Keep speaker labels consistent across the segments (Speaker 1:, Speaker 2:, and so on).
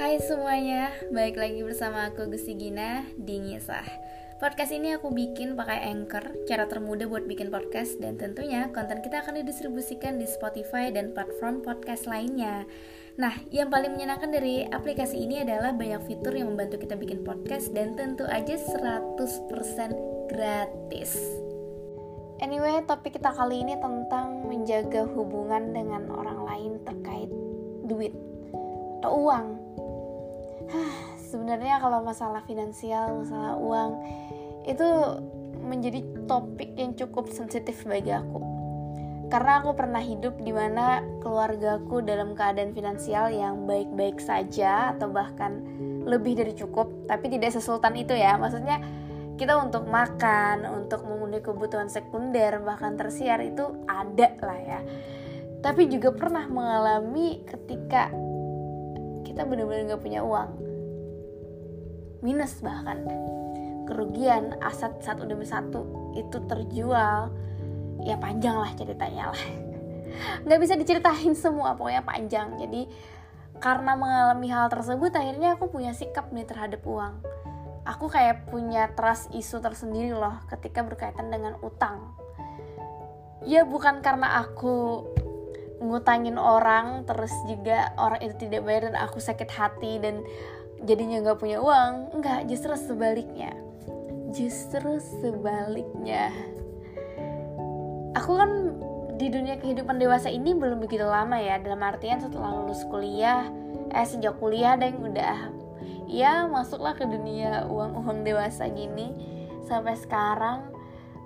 Speaker 1: Hai semuanya, balik lagi bersama aku Gusti Gina di Ngisah. Podcast ini aku bikin pakai Anchor, cara termudah buat bikin podcast Dan tentunya konten kita akan didistribusikan di Spotify dan platform podcast lainnya. Nah, yang paling menyenangkan dari aplikasi ini adalah banyak fitur yang membantu kita bikin podcast Dan tentu aja 100% gratis. Anyway, topik kita kali ini tentang menjaga hubungan dengan orang lain terkait duit atau uang sebenarnya kalau masalah finansial masalah uang itu menjadi topik yang cukup sensitif bagi aku. Karena aku pernah hidup di mana keluargaku dalam keadaan finansial yang baik-baik saja atau bahkan lebih dari cukup tapi tidak sesultan itu ya. Maksudnya kita untuk makan untuk memenuhi kebutuhan sekunder bahkan tersiar itu ada lah ya. Tapi juga pernah mengalami ketika kita benar-benar nggak punya uang. Minus bahkan. Kerugian aset satu demi satu itu terjual. Ya panjang lah ceritanya lah. Nggak bisa diceritain semua pokoknya panjang. Jadi karena mengalami hal tersebut akhirnya aku punya sikap nih terhadap uang. Aku kayak punya trust isu tersendiri loh ketika berkaitan dengan utang. Ya bukan karena aku ngutangin orang terus juga orang itu tidak bayar dan aku sakit hati dan jadinya nggak punya uang. Nggak justru sebaliknya. Justru sebaliknya. Aku kan di dunia kehidupan dewasa ini belum begitu lama ya. Dalam artian setelah lulus kuliah eh sejak kuliah yang udah. Ya masuklah ke dunia uang-uang dewasa gini. Sampai sekarang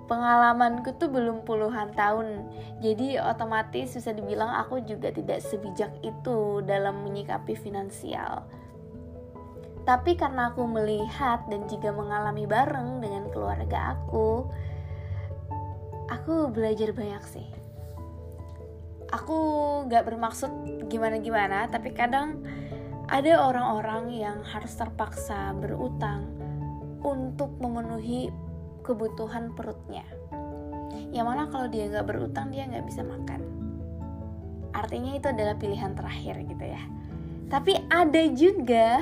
Speaker 1: pengalamanku tuh belum puluhan tahun. Jadi otomatis bisa dibilang aku juga tidak sebijak itu dalam menyikapi finansial. Tapi karena aku melihat dan juga mengalami bareng dengan keluarga aku aku belajar banyak sih. Aku gak bermaksud gimana-gimana tapi kadang ada orang-orang yang harus terpaksa berutang untuk memenuhi kebutuhan perutnya. Yang mana kalau dia nggak berutang dia nggak bisa makan. Artinya itu adalah pilihan terakhir gitu ya. Tapi ada juga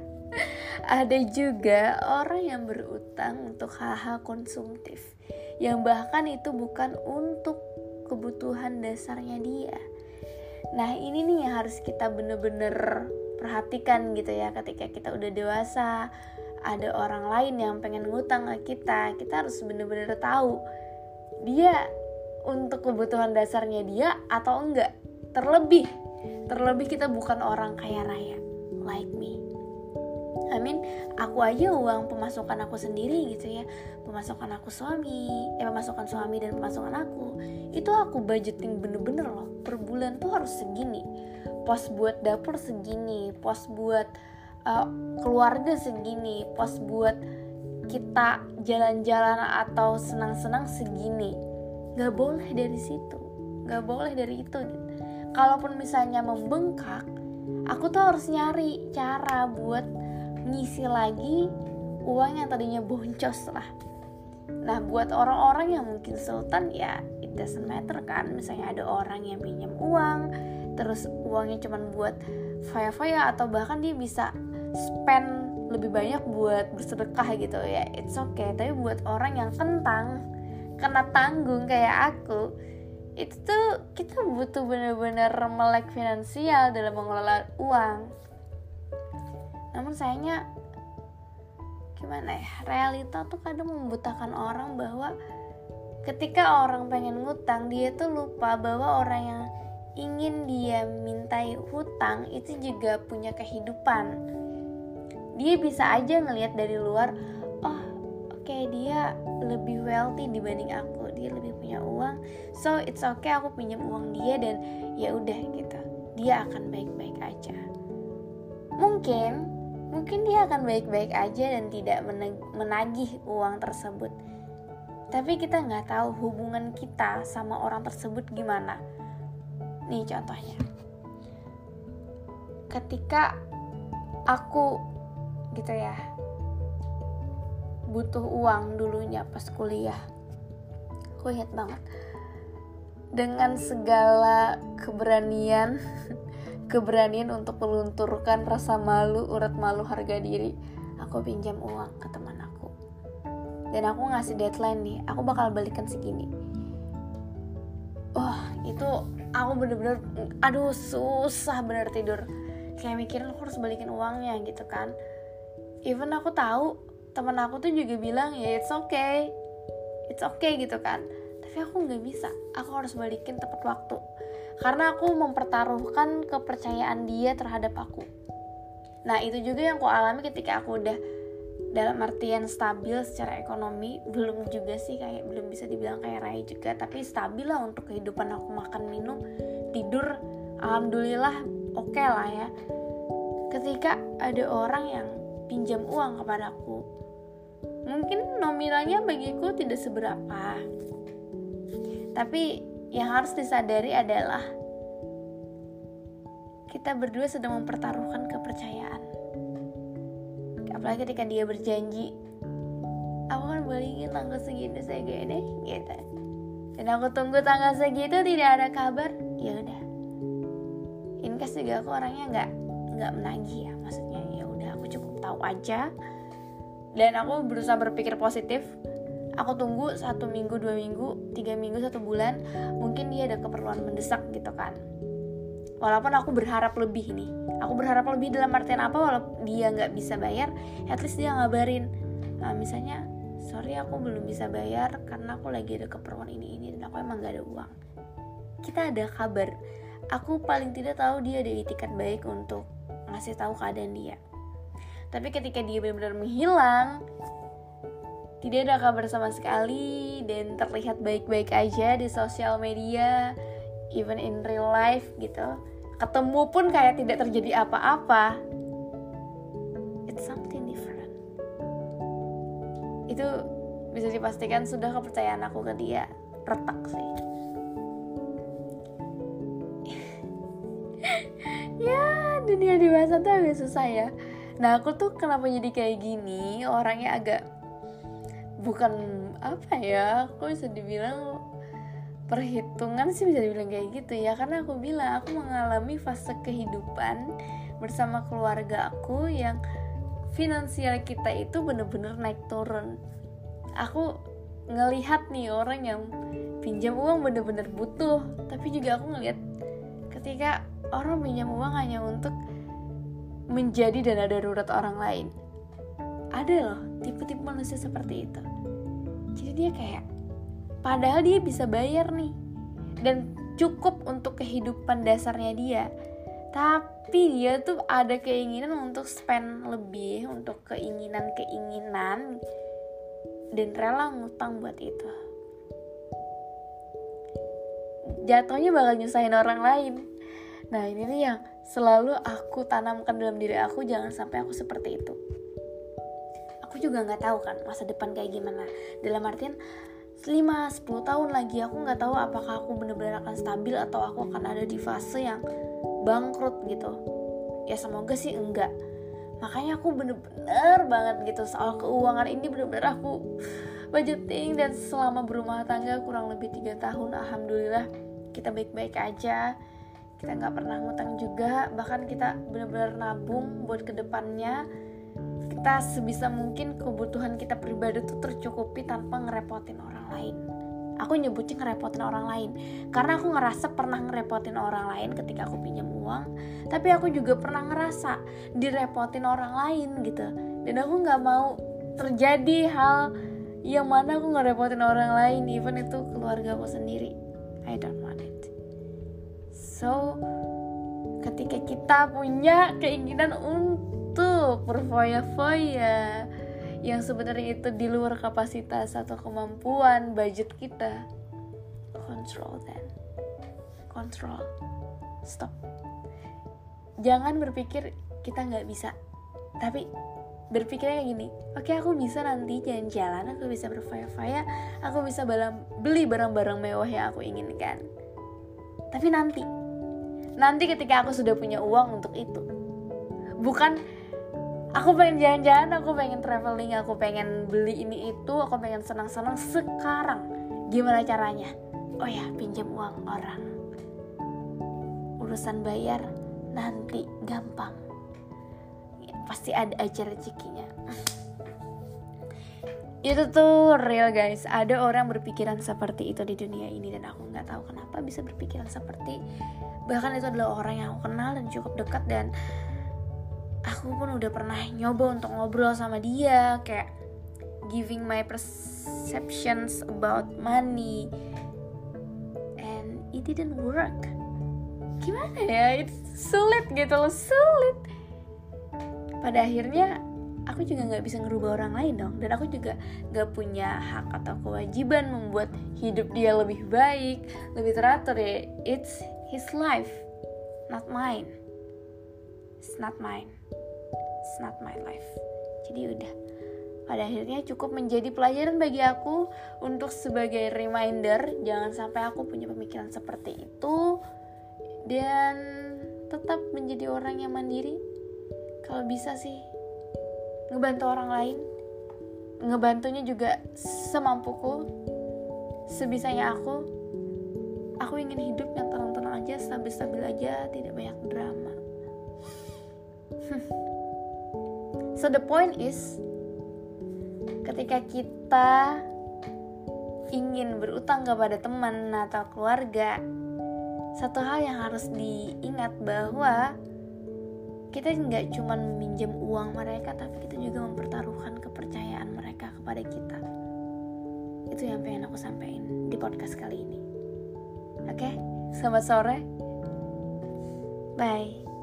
Speaker 1: ada juga orang yang berutang untuk hal-hal konsumtif yang bahkan itu bukan untuk kebutuhan dasarnya dia. Nah ini nih yang harus kita bener-bener perhatikan gitu ya ketika kita udah dewasa ada orang lain yang pengen ngutang ke kita kita harus bener-bener tahu dia untuk kebutuhan dasarnya dia atau enggak. Terlebih terlebih kita bukan orang kaya raya like me. I mean, aku aja uang pemasukan aku sendiri gitu ya. Pemasukan aku suami Eh pemasukan suami dan pemasukan aku Itu aku budgeting bener-bener loh. Per bulan tuh harus segini. Pos buat dapur segini Pos buat uh, keluarga segini pos buat kita jalan-jalan atau senang-senang segini nggak boleh dari situ nggak boleh dari itu gitu. kalaupun misalnya membengkak aku tuh harus nyari cara buat ngisi lagi uang yang tadinya boncos lah nah buat orang-orang yang mungkin sultan ya it doesn't kan misalnya ada orang yang pinjam uang terus uangnya cuma buat faya-faya atau bahkan dia bisa spend lebih banyak buat bersedekah gitu ya it's okay. Tapi buat orang yang kentang kena tanggung kayak aku itu tuh kita butuh bener-bener melek finansial dalam mengelola uang. Namun sayangnya gimana ya realita tuh kadang membutakan orang bahwa ketika orang pengen ngutang dia tuh lupa bahwa orang yang ingin dia mintai hutang itu juga punya kehidupan dia bisa aja ngelihat dari luar oh oke okay, dia lebih wealthy dibanding aku dia lebih punya uang so it's okay aku pinjam uang dia dan ya udah gitu. Dia akan baik-baik aja. Mungkin mungkin dia akan baik-baik aja dan tidak menagih uang tersebut. Tapi kita nggak tahu hubungan kita sama orang tersebut gimana. Nih contohnya. Ketika aku gitu ya. Butuh uang dulunya pas kuliah. Aku inget banget. Dengan segala keberanian keberanian untuk melunturkan rasa malu urat malu harga diri aku pinjam uang ke teman aku. Dan aku ngasih deadline nih aku bakal balikan segini. Oh itu aku bener-bener aduh susah bener tidur. Kayak mikirin aku harus balikin uangnya gitu kan even aku tahu teman aku tuh juga bilang ya it's okay. It's okay gitu kan. Tapi aku nggak bisa. Aku harus balikin tepat waktu. Karena aku mempertaruhkan kepercayaan dia terhadap aku. Nah itu juga yang aku alami ketika aku udah dalam artian stabil secara ekonomi. Belum juga sih kayak belum bisa dibilang kayak Rai juga. Tapi stabil lah untuk kehidupan aku. Makan minum tidur. Alhamdulillah oke okay lah ya. Ketika ada orang yang pinjam uang kepadaku. Mungkin nominalnya bagiku tidak seberapa. Tapi yang harus disadari adalah kita berdua sedang mempertaruhkan kepercayaan. Apalagi ketika dia berjanji aku kan balikin tanggal segini saya gini gitu. Dan aku tunggu tanggal segitu tidak ada kabar ya udah. Inkes juga aku orangnya nggak nggak menagih ya. Maksudnya ya udah aku cukup tahu aja. Dan aku berusaha berpikir positif. Aku tunggu satu minggu dua minggu tiga minggu satu bulan mungkin dia ada keperluan mendesak gitu kan. Walaupun aku berharap lebih nih. Aku berharap lebih dalam artian apa walaupun dia nggak bisa bayar at least dia ngabarin. Nah, misalnya sorry aku belum bisa bayar karena aku lagi ada keperluan ini ini dan aku emang gak ada uang. Kita ada kabar. Aku paling tidak tahu dia ada itikat baik untuk ngasih tahu keadaan dia tapi ketika dia benar-benar menghilang tidak ada kabar sama sekali dan terlihat baik-baik aja di sosial media, even in real life gitu. Ketemu pun kayak tidak terjadi apa-apa. It's something different. Itu bisa dipastikan sudah kepercayaan aku ke dia retak sih. Dunia dewasa tuh agak susah ya. Nah, aku tuh kenapa jadi kayak gini, orangnya agak bukan apa ya aku bisa dibilang perhitungan sih bisa dibilang kayak gitu ya. Karena aku bilang aku mengalami fase kehidupan bersama keluarga aku yang finansial kita itu bener-bener naik turun. Aku ngelihat nih orang yang pinjam uang bener-bener butuh tapi juga aku ngelihat ketika orang pinjam uang hanya untuk menjadi dana darurat orang lain. Ada loh tipe-tipe manusia seperti itu. Jadi dia kayak padahal dia bisa bayar nih. Dan cukup untuk kehidupan dasarnya dia. Tapi dia tuh ada keinginan untuk spend lebih untuk keinginan-keinginan dan rela ngutang buat itu. Jatuhnya bakal nyusahin orang lain nah ini nih yang selalu aku tanamkan dalam diri aku jangan sampai aku seperti itu. Aku juga nggak tahu kan masa depan kayak gimana. Dalam artian 5-10 tahun lagi aku nggak tahu apakah aku bener-bener akan stabil atau aku akan ada di fase yang bangkrut gitu. Ya semoga sih enggak. Makanya aku bener-bener banget gitu soal keuangan ini bener-bener aku budgeting dan selama berumah tangga kurang lebih tiga tahun alhamdulillah kita baik-baik aja kita nggak pernah ngutang juga bahkan kita bener-bener nabung buat ke depannya kita sebisa mungkin kebutuhan kita pribadi tuh tercukupi tanpa ngerepotin orang lain. Aku nyebutnya ngerepotin orang lain. Karena aku ngerasa pernah ngerepotin orang lain ketika aku pinjam uang tapi aku juga pernah ngerasa direpotin orang lain gitu. Dan aku nggak mau terjadi hal yang mana aku ngerepotin orang lain even itu keluarga aku sendiri. I don't so ketika kita punya keinginan untuk berfoya-foya yang sebenarnya itu di luar kapasitas atau kemampuan budget kita control then. Control. Stop. Jangan berpikir kita nggak bisa. Tapi berpikirnya gini oke okay, aku bisa nanti jalan-jalan aku bisa berfoya-foya aku bisa beli barang-barang mewah yang aku inginkan. Tapi nanti nanti ketika aku sudah punya uang untuk itu. Bukan aku pengen jalan-jalan aku pengen traveling aku pengen beli ini itu aku pengen senang-senang sekarang. Gimana caranya? Oh ya pinjam uang orang. Urusan bayar nanti gampang. Pasti ada aja rezekinya itu tuh real guys. Ada orang berpikiran seperti itu di dunia ini dan aku nggak tahu kenapa bisa berpikiran seperti bahkan itu adalah orang yang aku kenal dan cukup dekat dan aku pun udah pernah nyoba untuk ngobrol sama dia kayak giving my perceptions about money. And it didn't work. Gimana ya? It's sulit gitu loh sulit. Pada akhirnya aku juga nggak bisa ngerubah orang lain dong. Dan aku juga nggak punya hak atau kewajiban membuat hidup dia lebih baik lebih teratur ya. It's his life not mine. It's not mine. It's not my life. Jadi udah. Pada akhirnya cukup menjadi pelajaran bagi aku untuk sebagai reminder jangan sampai aku punya pemikiran seperti itu dan tetap menjadi orang yang mandiri. Kalau bisa sih ngebantu orang lain. Ngebantunya juga semampuku sebisanya aku. Aku ingin hidup yang tenang-tenang aja stabil-stabil aja tidak banyak drama. So the point is ketika kita ingin berutang kepada teman atau keluarga satu hal yang harus diingat bahwa kita nggak cuma meminjam uang mereka tapi kita juga mempertaruhkan kepercayaan mereka kepada kita. Itu yang pengen aku sampaikan di podcast kali ini. Oke okay? selamat sore. Bye